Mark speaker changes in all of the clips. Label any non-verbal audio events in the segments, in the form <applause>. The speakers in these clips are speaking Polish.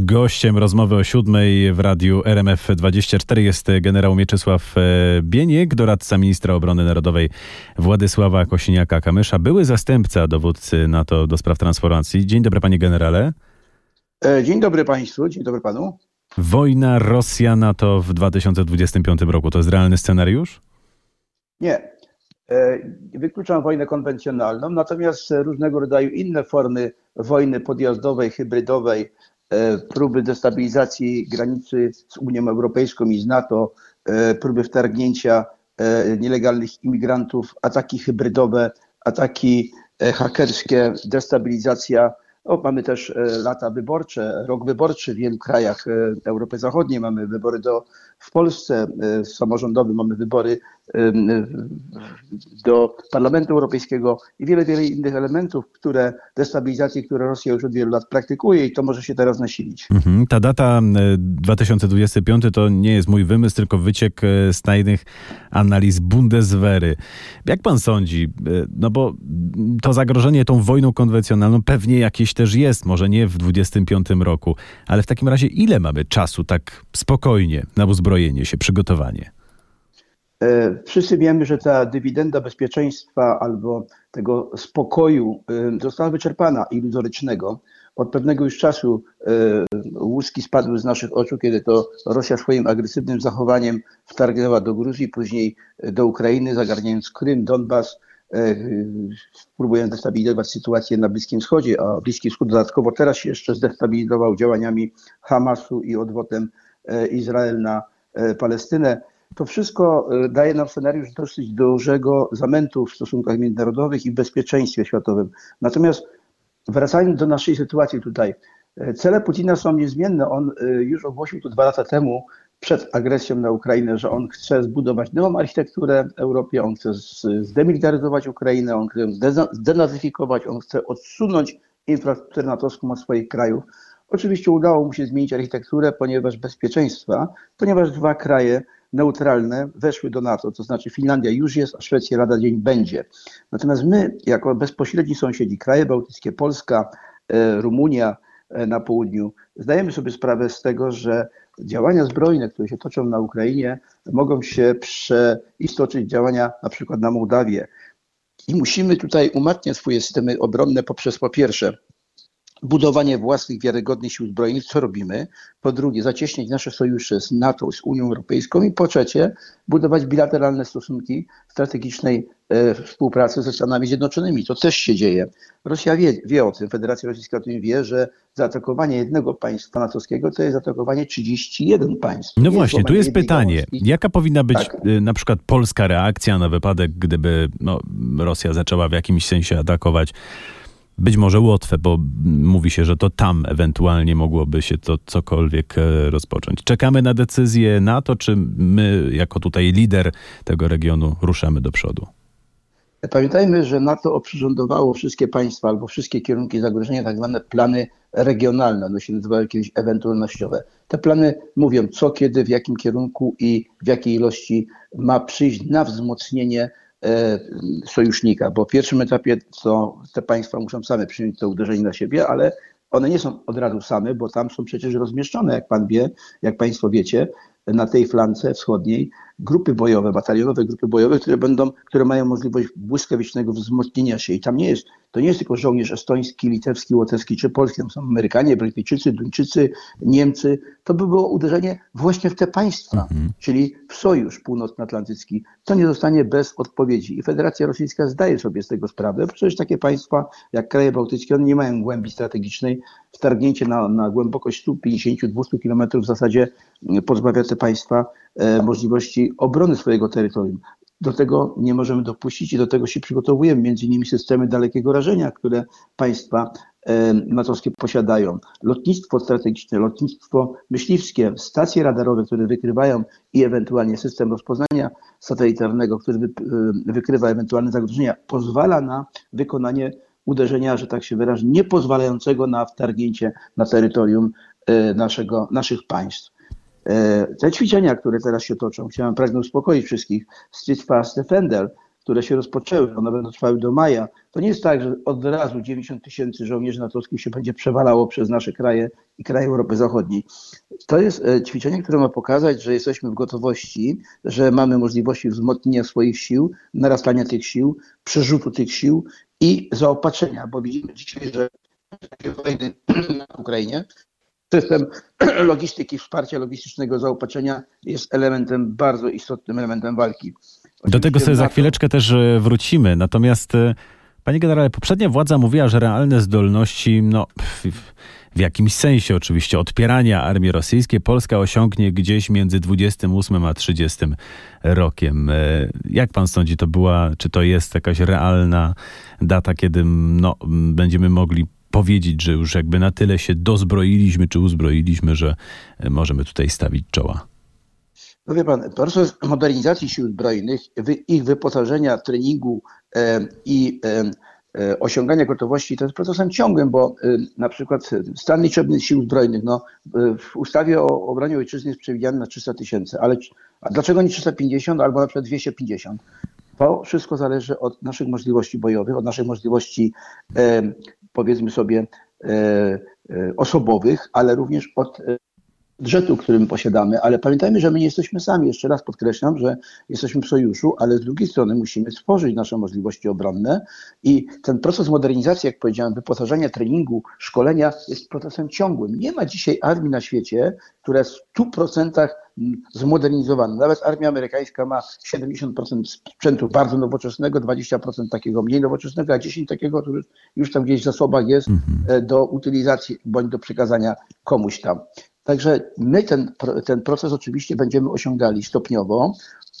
Speaker 1: Gościem rozmowy o siódmej w radiu RMF24 jest generał Mieczysław e, Bieniek, doradca ministra obrony narodowej Władysława Kosiniaka-Kamysza, były zastępca dowódcy NATO do spraw transformacji. Dzień dobry panie generale.
Speaker 2: E, dzień dobry państwu, dzień dobry panu.
Speaker 1: Wojna Rosja-NATO w 2025 roku to jest realny scenariusz?
Speaker 2: Nie. E, wykluczam wojnę konwencjonalną, natomiast różnego rodzaju inne formy wojny podjazdowej, hybrydowej, próby destabilizacji granicy z Unią Europejską i z NATO, e, próby wtargnięcia e, nielegalnych imigrantów, ataki hybrydowe, ataki hakerskie, destabilizacja o, mamy też e, lata wyborcze, rok wyborczy w wielu krajach e, Europy Zachodniej. Mamy wybory do, w Polsce e, samorządowe, mamy wybory do Parlamentu Europejskiego i wiele, wiele innych elementów, które destabilizacji, które Rosja już od wielu lat praktykuje i to może się teraz nasilić.
Speaker 1: Mhm. Ta data 2025 to nie jest mój wymysł, tylko wyciek z tajnych analiz Bundeswehry. Jak pan sądzi, no bo to zagrożenie tą wojną konwencjonalną pewnie jakieś też jest, może nie w 25 roku, ale w takim razie ile mamy czasu tak spokojnie na uzbrojenie się, przygotowanie?
Speaker 2: E, wszyscy wiemy, że ta dywidenda bezpieczeństwa albo tego spokoju e, została wyczerpana iluzorycznego. Od pewnego już czasu e, łuski spadły z naszych oczu, kiedy to Rosja swoim agresywnym zachowaniem wtargnęła do Gruzji, później do Ukrainy, zagarniając Krym, Donbas, E, próbując destabilizować sytuację na Bliskim Wschodzie, a Bliski Wschód dodatkowo teraz jeszcze zdestabilizował działaniami Hamasu i odwotem e, Izrael na e, Palestynę. To wszystko daje nam scenariusz dosyć dużego zamętu w stosunkach międzynarodowych i w bezpieczeństwie światowym. Natomiast wracając do naszej sytuacji tutaj, cele Putina są niezmienne. On już ogłosił to dwa lata temu, przed agresją na Ukrainę, że on chce zbudować nową architekturę w Europie, on chce zdemilitaryzować Ukrainę, on chce zdenazyfikować, on chce odsunąć infrastrukturę natowską od swoich krajów. Oczywiście udało mu się zmienić architekturę, ponieważ bezpieczeństwa, ponieważ dwa kraje neutralne weszły do NATO, to znaczy Finlandia już jest, a Szwecja lada dzień będzie. Natomiast my, jako bezpośredni sąsiedzi, kraje bałtyckie, Polska, e, Rumunia e, na południu, zdajemy sobie sprawę z tego, że działania zbrojne, które się toczą na Ukrainie, mogą się przeistoczyć działania na przykład na Mołdawię. I musimy tutaj umacniać swoje systemy obronne poprzez po pierwsze budowanie własnych wiarygodnych sił zbrojnych, co robimy. Po drugie, zacieśniać nasze sojusze z NATO, z Unią Europejską. I po trzecie, budować bilateralne stosunki strategicznej e, współpracy ze Stanami Zjednoczonymi. To też się dzieje. Rosja wie, wie o tym, Federacja Rosyjska o tym wie, że zaatakowanie jednego państwa natowskiego to jest zaatakowanie 31 państw.
Speaker 1: No właśnie, tu jest pytanie. Jaka powinna być tak. E, na przykład polska reakcja na wypadek, gdyby no, Rosja zaczęła w jakimś sensie atakować być może Łotwę, bo mówi się, że to tam ewentualnie mogłoby się to cokolwiek e, rozpocząć. Czekamy na decyzję NATO, czy my, jako tutaj lider tego regionu, ruszamy do przodu?
Speaker 2: Pamiętajmy, że NATO oprzyrządowało wszystkie państwa albo wszystkie kierunki zagrożenia, tak zwane plany regionalne, one się nazywały kiedyś ewentualnościowe. Te plany mówią, co, kiedy, w jakim kierunku i w jakiej ilości ma przyjść na wzmocnienie E, sojusznika, bo w pierwszym etapie to te państwa muszą same przyjąć to uderzenie na siebie, ale one nie są od razu same, bo tam są przecież rozmieszczone, jak pan wie, jak państwo wiecie, na tej flance wschodniej grupy bojowe, batalionowe grupy bojowe, które będą, które mają możliwość błyskawicznego wzmocnienia się. I tam nie jest, to nie jest tylko żołnierz estoński, litewski, łotewski czy polski, tam są Amerykanie, Brytyjczycy, Duńczycy, Niemcy. To by było uderzenie właśnie w te państwa, mhm. czyli w Sojusz Północnoatlantycki. To nie zostanie bez odpowiedzi. I Federacja Rosyjska zdaje sobie z tego sprawę, bo przecież takie państwa jak kraje bałtyckie, one nie mają głębi strategicznej. Wtargnięcie na, na głębokość 150-200 kilometrów w zasadzie pozbawia te państwa możliwości obrony swojego terytorium. Do tego nie możemy dopuścić i do tego się przygotowujemy, między innymi systemy dalekiego rażenia, które państwa e, natowskie posiadają. Lotnictwo strategiczne, lotnictwo myśliwskie, stacje radarowe, które wykrywają i ewentualnie system rozpoznania satelitarnego, który e, wykrywa ewentualne zagrożenia, pozwala na wykonanie uderzenia, że tak się wyrażę, nie pozwalającego na wtargnięcie na terytorium naszego, naszych państw. E, te ćwiczenia, które teraz się toczą, chciałem pragnę uspokoić wszystkich, Street Fast Defender, które się rozpoczęły, one będą trwały do maja, to nie jest tak, że od razu 90 tysięcy żołnierzy natowskich się będzie przewalało przez nasze kraje i kraje Europy Zachodniej. To jest e, ćwiczenie, które ma pokazać, że jesteśmy w gotowości, że mamy możliwości wzmocnienia swoich sił, narastania tych sił, przerzutu tych sił i zaopatrzenia, bo widzimy dzisiaj, że wojny <clears throat> na Ukrainie system <clears throat> logistyki, wsparcia logistycznego, zaopatrzenia jest elementem, bardzo istotnym elementem walki.
Speaker 1: Oczywiście Do tego sobie za chwileczkę też e, wrócimy. Natomiast, e, panie generale, poprzednia władza mówiła, że realne zdolności, no, w jakimś sensie oczywiście, odpierania armii rosyjskiej Polska osiągnie gdzieś między 28 a 30 rokiem. E, jak pan sądzi, to była, czy to jest jakaś realna data, kiedy no, będziemy mogli powiedzieć, że już jakby na tyle się dozbroiliśmy czy uzbroiliśmy, że możemy tutaj stawić czoła?
Speaker 2: No wie pan, proces modernizacji sił zbrojnych, ich wyposażenia, treningu e, i e, e, osiągania gotowości to jest procesem ciągłym, bo na przykład stan liczebny sił zbrojnych, no, w ustawie o obronie ojczyzny jest przewidziany na 300 tysięcy, ale dlaczego nie 350 albo na przykład 250? To wszystko zależy od naszych możliwości bojowych, od naszych możliwości, powiedzmy sobie, osobowych, ale również od budżetu, którym posiadamy, ale pamiętajmy, że my nie jesteśmy sami. Jeszcze raz podkreślam, że jesteśmy w sojuszu, ale z drugiej strony musimy stworzyć nasze możliwości obronne i ten proces modernizacji, jak powiedziałem, wyposażenia, treningu, szkolenia jest procesem ciągłym. Nie ma dzisiaj armii na świecie, która jest w 100% zmodernizowana. Nawet armia amerykańska ma 70% sprzętu bardzo nowoczesnego, 20% takiego mniej nowoczesnego, a 10% takiego, który już tam gdzieś w zasobach jest mhm. do utylizacji bądź do przekazania komuś tam. Także my ten, ten proces oczywiście będziemy osiągali stopniowo.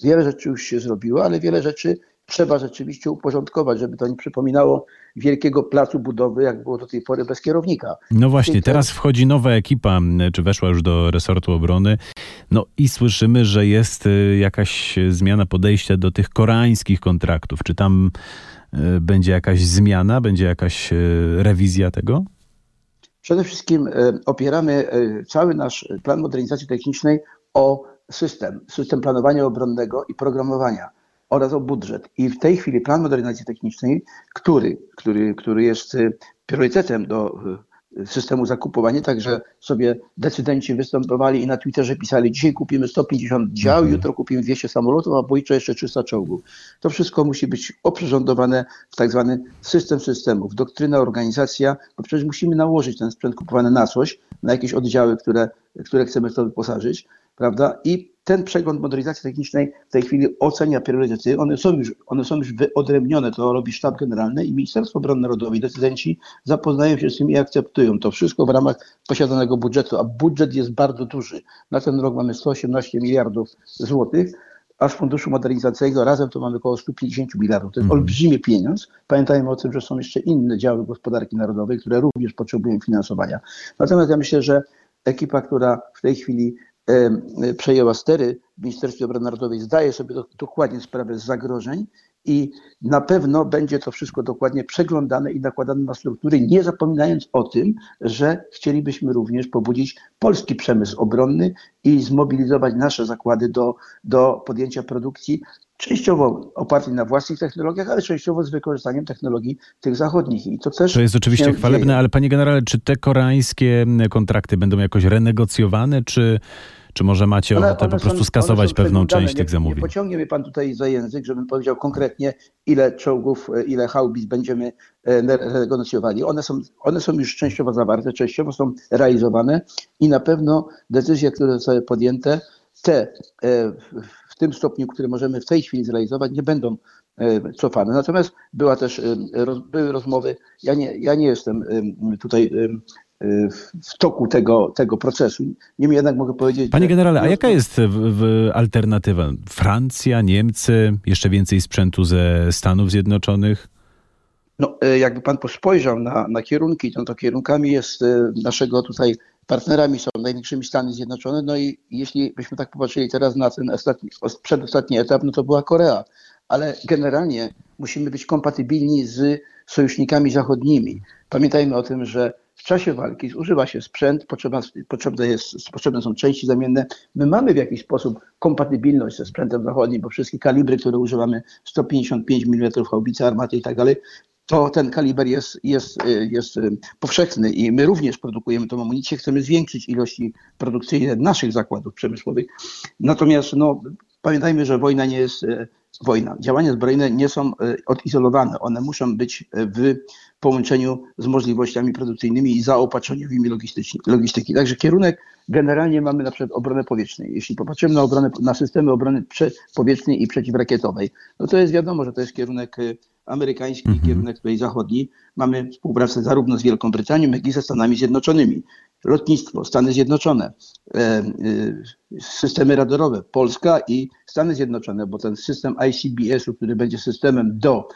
Speaker 2: Wiele rzeczy już się zrobiło, ale wiele rzeczy trzeba rzeczywiście uporządkować, żeby to nie przypominało wielkiego placu budowy, jak było do tej pory bez kierownika.
Speaker 1: No właśnie, teraz wchodzi nowa ekipa, czy weszła już do resortu obrony, no i słyszymy, że jest y, jakaś zmiana podejścia do tych koreańskich kontraktów. Czy tam y, będzie jakaś zmiana, będzie jakaś y, rewizja tego?
Speaker 2: Przede wszystkim e, opieramy e, cały nasz plan modernizacji technicznej o system, system planowania obronnego i programowania oraz o budżet. I w tej chwili plan modernizacji technicznej, który, który, który jest e, priorytetem do systemu zakupowania, także sobie decydenci występowali i na Twitterze pisali, dzisiaj kupimy 150 dział, mhm. jutro kupimy 200 samolotów, a bojczo jeszcze 300 czołgów. To wszystko musi być oprzyrządowane w tak zwany system systemów, doktryna, organizacja, bo przecież musimy nałożyć ten sprzęt kupowany na coś, na jakieś oddziały, które, które chcemy w to wyposażyć, prawda? I ten przegląd modernizacji technicznej w tej chwili ocenia priorytety. One są już, one są już wyodrębnione, to robi Sztab Generalny i Ministerstwo Obrony Narodowej. Decydenci zapoznają się z tym i akceptują to wszystko w ramach posiadanego budżetu, a budżet jest bardzo duży. Na ten rok mamy 118 miliardów złotych, a z funduszu modernizacyjnego razem to mamy około 150 miliardów. To jest mm. olbrzymi pieniądz. Pamiętajmy o tym, że są jeszcze inne działy gospodarki narodowej, które również potrzebują finansowania. Natomiast ja myślę, że ekipa, która w tej chwili przejęła stery w Ministerstwie Obrony Narodowej, zdaje sobie dokładnie sprawę z zagrożeń i na pewno będzie to wszystko dokładnie przeglądane i nakładane na struktury, nie zapominając o tym, że chcielibyśmy również pobudzić polski przemysł obronny i zmobilizować nasze zakłady do, do podjęcia produkcji częściowo opartej na własnych technologiach, ale częściowo z wykorzystaniem technologii tych zachodnich. I
Speaker 1: to też. To jest oczywiście chwalebne, dzieje. ale panie generale, czy te koreańskie kontrakty będą jakoś renegocjowane, czy czy może macie one, ochotę one po prostu są, skasować pewną część tych zamówień? Nie
Speaker 2: pociągnie mnie pan tutaj za język, żebym powiedział konkretnie, ile czołgów, e, ile haubic będziemy e, negocjowali. One są, one są już częściowo zawarte, częściowo są realizowane i na pewno decyzje, które zostały podjęte, te e, w tym stopniu, które możemy w tej chwili zrealizować, nie będą cofane. Natomiast była też, były rozmowy, ja nie, ja nie jestem tutaj w toku tego, tego procesu. Niemniej jednak mogę powiedzieć.
Speaker 1: Panie generale, a jaka jest w, w alternatywa? Francja, Niemcy, jeszcze więcej sprzętu ze Stanów Zjednoczonych?
Speaker 2: No, e, jakby pan spojrzał na, na kierunki, no to kierunkami jest e, naszego tutaj partnerami są największymi Stany Zjednoczone. No i jeśli byśmy tak popatrzyli teraz na ten ostatni, przedostatni etap, no to była Korea. Ale generalnie musimy być kompatybilni z sojusznikami zachodnimi. Pamiętajmy o tym, że w czasie walki zużywa się sprzęt, potrzebne, jest, potrzebne są części zamienne. My mamy w jakiś sposób kompatybilność ze sprzętem zachodnim, bo wszystkie kalibry, które używamy, 155 mm haubice, armaty i tak dalej, to ten kaliber jest, jest, jest powszechny i my również produkujemy tą amunicję. Chcemy zwiększyć ilości produkcyjne naszych zakładów przemysłowych. Natomiast no, pamiętajmy, że wojna nie jest wojna. Działania zbrojne nie są e, odizolowane. One muszą być e, w połączeniu z możliwościami produkcyjnymi i zaopatrzeniowymi logistyki. Także kierunek generalnie mamy na przykład obronę powietrzną. Jeśli popatrzymy na, obronę, na systemy obrony powietrznej i przeciwrakietowej, no to jest wiadomo, że to jest kierunek e, amerykański, mhm. kierunek tutaj zachodni. Mamy współpracę zarówno z Wielką Brytanią, jak i ze Stanami Zjednoczonymi. Lotnictwo, Stany Zjednoczone, systemy radarowe, Polska i Stany Zjednoczone, bo ten system ICBS-u, który będzie systemem do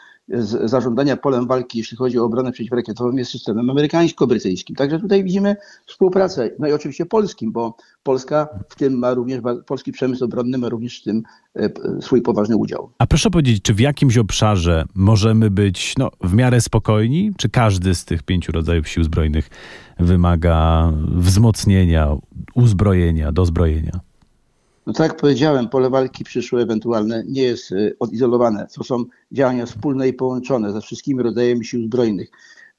Speaker 2: zarządzania polem walki, jeśli chodzi o obronę przeciwrakietową, jest systemem amerykańsko-brytyjskim. Także tutaj widzimy współpracę, no i oczywiście polskim, bo Polska w tym ma również, polski przemysł obronny ma również w tym e, swój poważny udział.
Speaker 1: A proszę powiedzieć, czy w jakimś obszarze możemy być no, w miarę spokojni? Czy każdy z tych pięciu rodzajów sił zbrojnych wymaga wzmocnienia, uzbrojenia, dozbrojenia?
Speaker 2: No tak jak powiedziałem, pole walki przyszłe ewentualne nie jest y, odizolowane. To są działania wspólne i połączone ze wszystkimi rodzajami sił zbrojnych.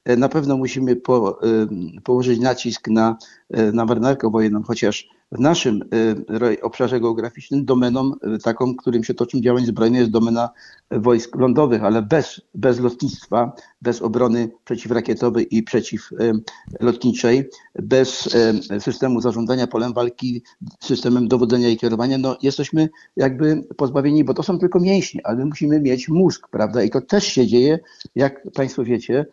Speaker 2: E, na pewno musimy po, położyć nacisk na, y, na marynarkę wojenną, chociaż w naszym y, obszarze geograficznym domeną y, taką, którym się toczą działań zbrojne jest domena wojsk lądowych, ale bez, bez lotnictwa, bez obrony przeciwrakietowej i przeciwlotniczej, bez y, systemu zarządzania polem walki, systemem dowodzenia i kierowania, no jesteśmy jakby pozbawieni, bo to są tylko mięśnie, ale my musimy mieć mózg, prawda? I to też się dzieje, jak Państwo wiecie,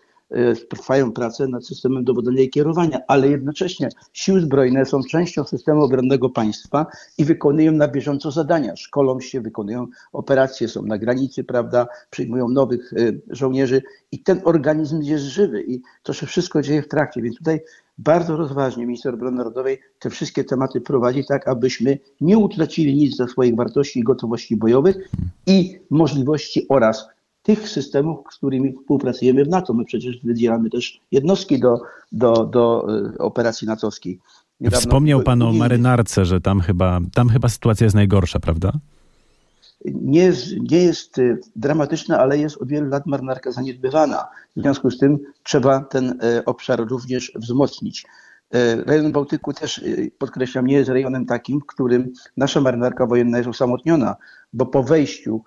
Speaker 2: trwają prace nad systemem dowodzenia i kierowania, ale jednocześnie siły zbrojne są częścią systemu obronnego państwa i wykonują na bieżąco zadania. Szkolą się, wykonują operacje, są na granicy, prawda, przyjmują nowych e, żołnierzy i ten organizm jest żywy i to się wszystko dzieje w trakcie, więc tutaj bardzo rozważnie minister obrony narodowej te wszystkie tematy prowadzi tak, abyśmy nie utracili nic ze swoich wartości i gotowości bojowych i możliwości oraz tych systemów, z którymi współpracujemy w NATO. My przecież wydzielamy też jednostki do, do, do e, operacji natowskiej.
Speaker 1: Niedawno Wspomniał Pan o marynarce, że tam chyba, tam chyba sytuacja jest najgorsza, prawda?
Speaker 2: Nie jest, nie jest e, dramatyczna, ale jest od wielu lat marynarka zaniedbywana. W związku z tym trzeba ten e, obszar również wzmocnić. Rejon Bałtyku też, podkreślam, nie jest rejonem takim, w którym nasza marynarka wojenna jest osamotniona, bo po wejściu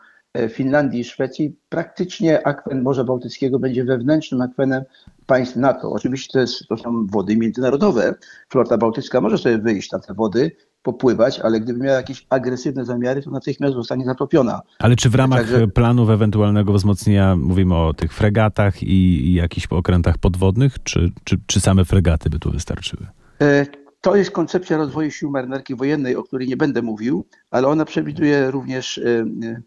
Speaker 2: Finlandii i Szwecji, praktycznie akwen Morza Bałtyckiego będzie wewnętrznym akwenem państw NATO. Oczywiście to, jest, to są wody międzynarodowe. Flota bałtycka może sobie wyjść na te wody, popływać, ale gdyby miała jakieś agresywne zamiary, to natychmiast zostanie zatopiona.
Speaker 1: Ale czy w ramach Także... planów ewentualnego wzmocnienia mówimy o tych fregatach i, i jakichś okrętach podwodnych, czy, czy, czy same fregaty by tu wystarczyły?
Speaker 2: E, to jest koncepcja rozwoju sił marynarki wojennej, o której nie będę mówił, ale ona przewiduje również e, E,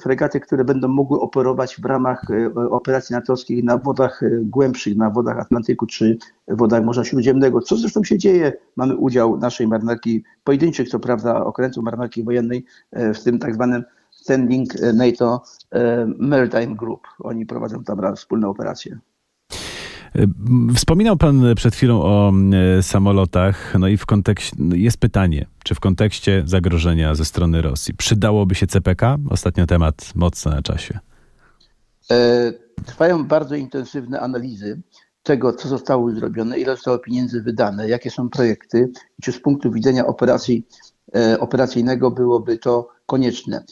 Speaker 2: fregaty, które będą mogły operować w ramach e, operacji natowskich na wodach e, głębszych, na wodach Atlantyku czy wodach Morza Śródziemnego, co zresztą się dzieje. Mamy udział naszej marynarki pojedynczych, co prawda okrętu marynarki wojennej w tym tak zwanym Standing NATO Maritime Group. Oni prowadzą tam wspólne operacje.
Speaker 1: Wspominał Pan przed chwilą o e, samolotach, no i w kontekście, no jest pytanie, czy w kontekście zagrożenia ze strony Rosji przydałoby się CPK? Ostatnio temat mocno na czasie.
Speaker 2: E, trwają bardzo intensywne analizy tego, co zostało zrobione, ile zostało pieniędzy wydane, jakie są projekty, czy z punktu widzenia operacji e, operacyjnego byłoby to konieczne.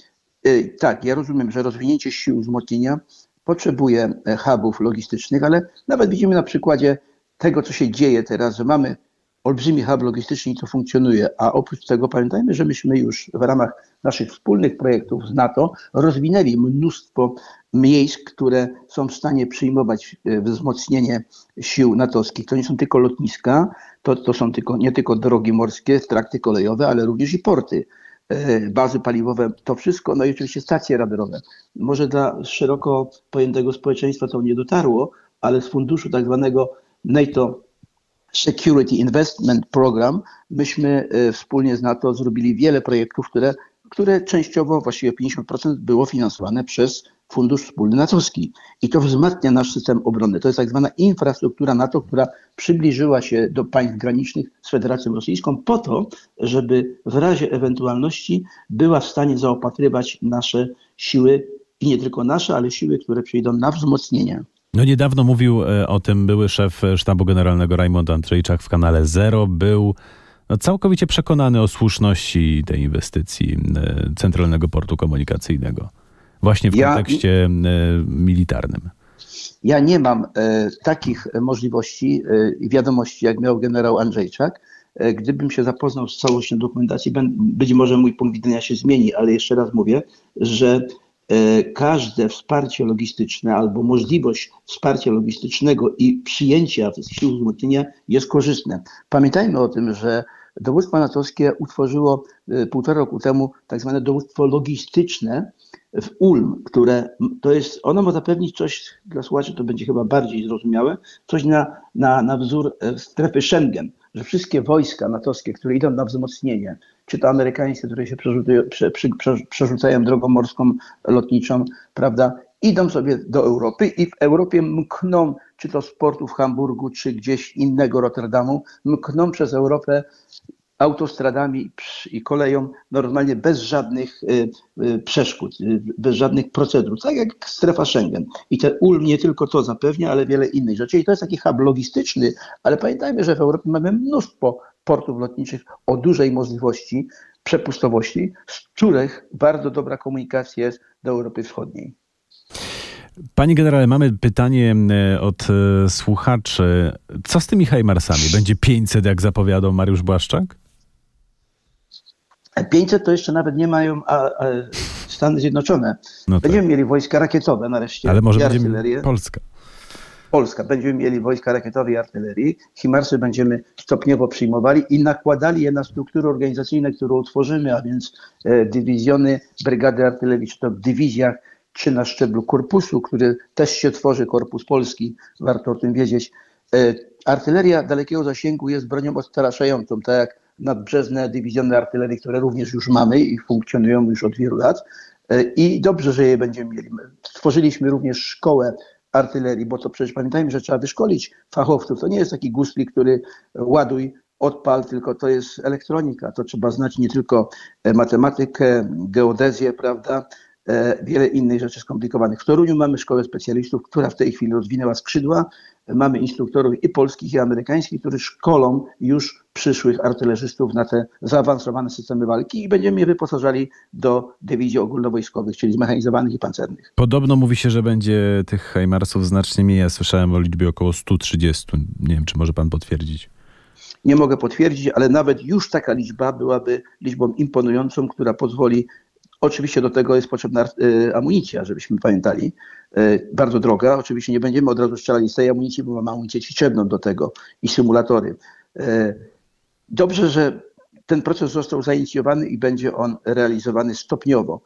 Speaker 2: Tak, ja rozumiem, że rozwinięcie sił wzmocnienia potrzebuje e, hubów logistycznych, ale nawet widzimy na przykładzie tego, co się dzieje teraz, że mamy olbrzymi hub logistyczny i to funkcjonuje, a oprócz tego pamiętajmy, że myśmy już w ramach naszych wspólnych projektów z NATO rozwinęli mnóstwo miejsc, które są w stanie przyjmować e, wzmocnienie sił natowskich. To nie są tylko lotniska, to, to są tylko, nie tylko drogi morskie, trakty kolejowe, ale również i porty. E, bazy paliwowe, to wszystko, no i oczywiście stacje radarowe. Może dla szeroko pojętego społeczeństwa to nie dotarło, ale z funduszu tak zwanego NATO Security Investment Program myśmy e, wspólnie z NATO zrobili wiele projektów, które, które częściowo, właściwie 50% było finansowane przez Fundusz Wspólny natowski. I to wzmacnia nasz system obronny. To jest tak zwana infrastruktura NATO, która przybliżyła się do państw granicznych z Federacją Rosyjską po to, żeby w razie ewentualności była w stanie zaopatrywać nasze siły i nie tylko nasze, ale siły, które przyjdą na wzmocnienie.
Speaker 1: No niedawno mówił e, o tym były szef sztabu generalnego Rajmond Andrzejczak w kanale Zero. Był no, całkowicie przekonany o słuszności tej inwestycji e, Centralnego Portu Komunikacyjnego. Właśnie w ja, kontekście e, militarnym.
Speaker 2: Ja nie mam takich możliwości i wiadomości, jak miał generał Andrzejczak. Gdybym się zapoznał z całością dokumentacji, być może mój punkt widzenia się zmieni, ale jeszcze raz mówię, że E, każde wsparcie logistyczne albo możliwość wsparcia logistycznego i przyjęcia sił wzmocnienia jest korzystne. Pamiętajmy o tym, że dowództwo natowskie utworzyło e, półtora roku temu tak zwane dowództwo logistyczne w Ulm, które to jest, ono ma zapewnić coś, dla słuchaczy to będzie chyba bardziej zrozumiałe, coś na, na, na wzór e, strefy Schengen, że wszystkie wojska natowskie, które idą na wzmocnienie, czy to amerykańskie, które się prze, prze, przerzucają drogą morską, lotniczą, prawda, idą sobie do Europy i w Europie mkną, czy to z portu w Hamburgu, czy gdzieś innego Rotterdamu, mkną przez Europę autostradami i koleją normalnie bez żadnych y, y, przeszkód, y, bez żadnych procedur, tak jak strefa Schengen. I te Ulm nie tylko to zapewnia, ale wiele innych rzeczy. I to jest taki hub logistyczny, ale pamiętajmy, że w Europie mamy mnóstwo portów lotniczych o dużej możliwości przepustowości, z których bardzo dobra komunikacja jest do Europy Wschodniej.
Speaker 1: Panie generale, mamy pytanie e, od e, słuchaczy. Co z tymi Heimarsami? Będzie 500, jak zapowiadał Mariusz Błaszczak?
Speaker 2: 500 to jeszcze nawet nie mają a, a Stany Zjednoczone. No Będziemy tak. mieli wojska rakietowe nareszcie.
Speaker 1: Ale może będzie Polska.
Speaker 2: Polska. Będziemy mieli wojska rakietowe i artylerii. Himarsy będziemy stopniowo przyjmowali i nakładali je na struktury organizacyjne, które utworzymy, a więc e, dywizjony, brygady artylerii, czy to w dywizjach, czy na szczeblu korpusu, który też się tworzy, korpus polski, warto o tym wiedzieć. E, artyleria dalekiego zasięgu jest bronią odstraszającą, tak jak nadbrzeżne dywizjony artylerii, które również już mamy i funkcjonują już od wielu lat. E, I dobrze, że je będziemy mieli. Stworzyliśmy również szkołę artylerii, bo to przecież pamiętajmy, że trzeba wyszkolić fachowców. To nie jest taki guslik, który ładuj, odpal, tylko to jest elektronika. To trzeba znać nie tylko e, matematykę, geodezję, prawda, wiele innych rzeczy skomplikowanych. W Toruniu mamy szkołę specjalistów, która w tej chwili rozwinęła skrzydła. Mamy instruktorów i polskich, i amerykańskich, którzy szkolą już przyszłych artylerzystów na te zaawansowane systemy walki i będziemy je wyposażali do dywizji ogólnowojskowych, czyli zmechanizowanych i pancernych.
Speaker 1: Podobno mówi się, że będzie tych Heimarsów znacznie mniej. Ja słyszałem o liczbie około 130. Nie wiem, czy może pan potwierdzić.
Speaker 2: Nie mogę potwierdzić, ale nawet już taka liczba byłaby liczbą imponującą, która pozwoli Oczywiście do tego jest potrzebna e, amunicja, żebyśmy pamiętali. E, bardzo droga. Oczywiście nie będziemy od razu strzelali z tej amunicji, bo mamy amunicję ćwiczebną do tego i symulatory. E, dobrze, że ten proces został zainicjowany i będzie on realizowany stopniowo.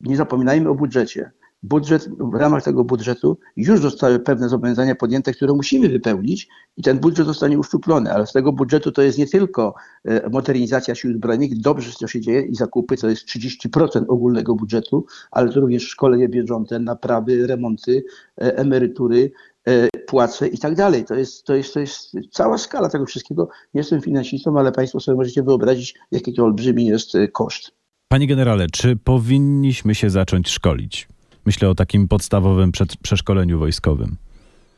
Speaker 2: Nie zapominajmy o budżecie budżet, w ramach tego budżetu już zostały pewne zobowiązania podjęte, które musimy wypełnić i ten budżet zostanie uszczuplony, ale z tego budżetu to jest nie tylko e, modernizacja sił zbrojnych, dobrze to się dzieje i zakupy to jest 30% ogólnego budżetu, ale to również szkolenie bieżące, naprawy, remonty, e, emerytury, e, płace i tak dalej. To jest, to, jest, to jest cała skala tego wszystkiego. Nie jestem finansistą, ale Państwo sobie możecie wyobrazić, jaki to olbrzymi jest koszt.
Speaker 1: Panie generale, czy powinniśmy się zacząć szkolić? Myślę o takim podstawowym przeszkoleniu wojskowym.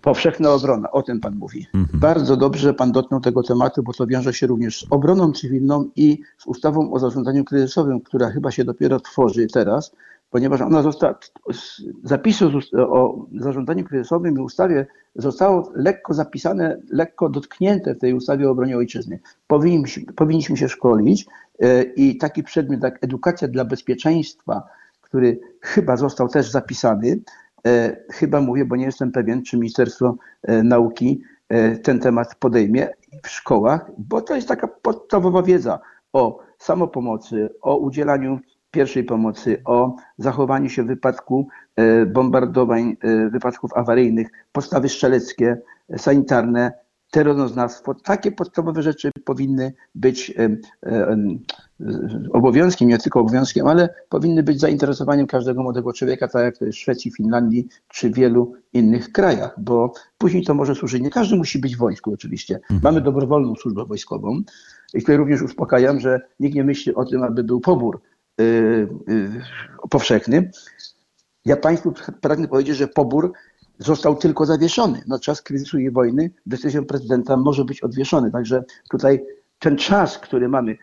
Speaker 2: Powszechna obrona, o tym Pan mówi. Mhm. Bardzo dobrze, że Pan dotknął tego tematu, bo to wiąże się również z obroną cywilną i z ustawą o zarządzaniu kryzysowym, która chyba się dopiero tworzy teraz, ponieważ ona została, zapisy o zarządzaniu kryzysowym i ustawie zostało lekko zapisane, lekko dotknięte w tej ustawie o obronie ojczyzny. Powinniśmy, powinniśmy się szkolić e, i taki przedmiot jak edukacja dla bezpieczeństwa, który chyba został też zapisany. E, chyba mówię, bo nie jestem pewien, czy Ministerstwo e, Nauki e, ten temat podejmie w szkołach, bo to jest taka podstawowa wiedza o samopomocy, o udzielaniu pierwszej pomocy, o zachowaniu się w wypadku bombardowań, wypadków awaryjnych, postawy strzeleckie, sanitarne, terroryzoznawstwo. Takie podstawowe rzeczy powinny być obowiązkiem, nie tylko obowiązkiem, ale powinny być zainteresowaniem każdego młodego człowieka, tak jak to jest w Szwecji, Finlandii czy wielu innych krajach, bo później to może służyć. Nie każdy musi być w wojsku oczywiście. Mhm. Mamy dobrowolną służbę wojskową i tutaj również uspokajam, że nikt nie myśli o tym, aby był pobór yy, yy, powszechny. Ja Państwu pragnę powiedzieć, że pobór został tylko zawieszony. Na czas kryzysu i wojny decyzją prezydenta może być odwieszony. Także tutaj ten czas, który mamy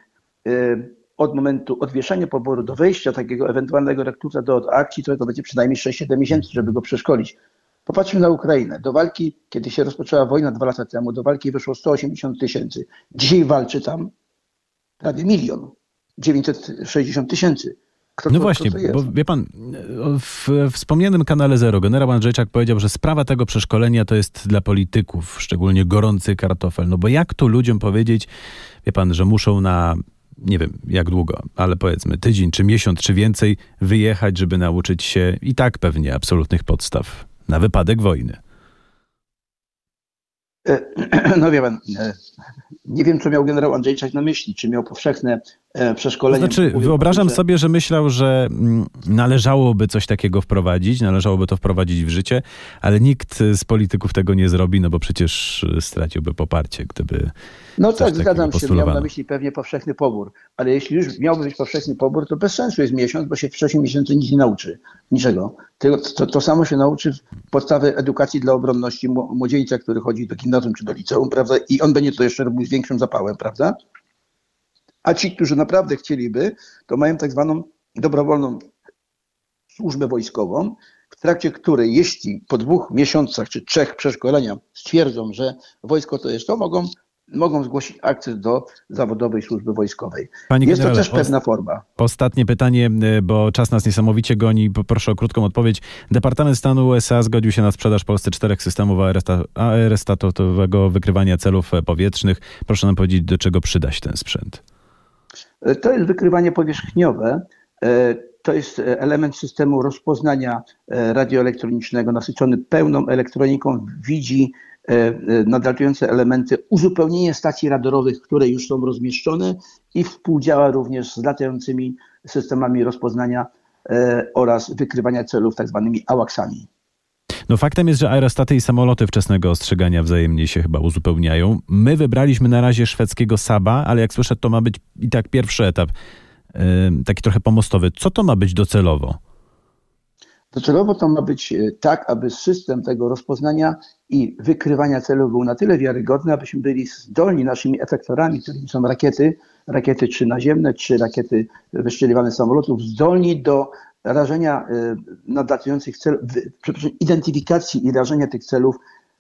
Speaker 2: od momentu odwieszenia poboru do wejścia takiego ewentualnego rekruta do akcji, to, to będzie przynajmniej 6-7 miesięcy, żeby go przeszkolić. Popatrzmy na Ukrainę. Do walki, kiedy się rozpoczęła wojna dwa lata temu, do walki wyszło 180 tysięcy. Dzisiaj walczy tam prawie milion. 960 tysięcy.
Speaker 1: Kto no to, właśnie, bo wie pan, w wspomnianym kanale Zero generał Andrzejczak powiedział, że sprawa tego przeszkolenia to jest dla polityków, szczególnie gorący kartofel. No bo jak tu ludziom powiedzieć, wie pan, że muszą na nie wiem jak długo, ale powiedzmy tydzień, czy miesiąc, czy więcej wyjechać, żeby nauczyć się i tak pewnie absolutnych podstaw na wypadek wojny.
Speaker 2: E, <clears throat> no wie pan, e, nie wiem, co miał generał Andrzejczak na myśli, czy miał powszechne przeszkolenie.
Speaker 1: To znaczy, wyobrażam że... sobie, że myślał, że mm, należałoby coś takiego wprowadzić, należałoby to wprowadzić w życie, ale nikt z polityków tego nie zrobi, no bo przecież straciłby poparcie, gdyby.
Speaker 2: No tak, zgadzam się, miał na myśli pewnie powszechny pobór, ale jeśli już miałby być powszechny pobór, to bez sensu jest miesiąc, bo się w wcześniej miesięcy nic nie nauczy, niczego. To, to, to samo się nauczy podstawy edukacji dla obronności młodzieńca, który chodzi do gimnazjum czy do liceum, prawda, i on będzie to jeszcze robił z większym zapałem, prawda? A ci, którzy naprawdę chcieliby, to mają tak zwaną dobrowolną służbę wojskową, w trakcie której, jeśli po dwóch miesiącach czy trzech przeszkolenia stwierdzą, że wojsko to jest to, mogą mogą zgłosić akces do zawodowej służby wojskowej. Panie jest to też pewna forma.
Speaker 1: Ostatnie pytanie, e, bo czas nas niesamowicie goni. Proszę o krótką odpowiedź. Departament Stanu USA zgodził się na sprzedaż Polsce czterech systemów aerostatowego wykrywania celów powietrznych. Proszę nam powiedzieć, do czego przyda się ten sprzęt?
Speaker 2: E, to jest wykrywanie powierzchniowe. E, to jest element systemu rozpoznania radioelektronicznego nasycony pełną elektroniką. Widzi E, e, nadlatujące elementy, uzupełnienie stacji radarowych, które już są rozmieszczone i współdziała również z latającymi systemami rozpoznania e, oraz wykrywania celów tak zwanymi awaksami.
Speaker 1: No faktem jest, że aerostaty i samoloty wczesnego ostrzegania wzajemnie się chyba uzupełniają. My wybraliśmy na razie szwedzkiego Saba, ale jak słyszę, to ma być i tak pierwszy etap, taki trochę pomostowy. Co to ma być docelowo?
Speaker 2: Docelowo to ma być e, tak, aby system tego rozpoznania i wykrywania celów był na tyle wiarygodny, abyśmy byli zdolni naszymi efektorami, którymi są rakiety, rakiety czy naziemne, czy rakiety wyszczeliwane z samolotów, zdolni do rażenia e, nadlatujących celów, przepraszam, identyfikacji i rażenia tych celów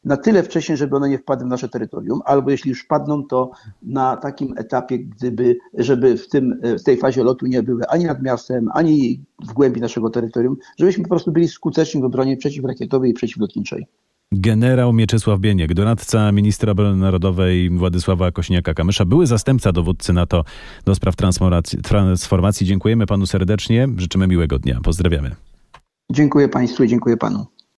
Speaker 2: na tyle wcześnie, żeby one nie wpadły w nasze terytorium, albo jeśli już wpadną, to na takim etapie, gdyby, żeby w, tym, w tej fazie lotu nie były ani nad miastem, ani w głębi naszego terytorium, żebyśmy po prostu byli skuteczni w obronie przeciwrakietowej i przeciwlotniczej.
Speaker 1: Generał Mieczysław Bieniek, doradca ministra obrony narodowej Władysława Kośniaka-Kamysza, były zastępca dowódcy NATO do spraw transformacji. Dziękujemy panu serdecznie, życzymy miłego dnia. Pozdrawiamy.
Speaker 2: Dziękuję państwu dziękuję panu.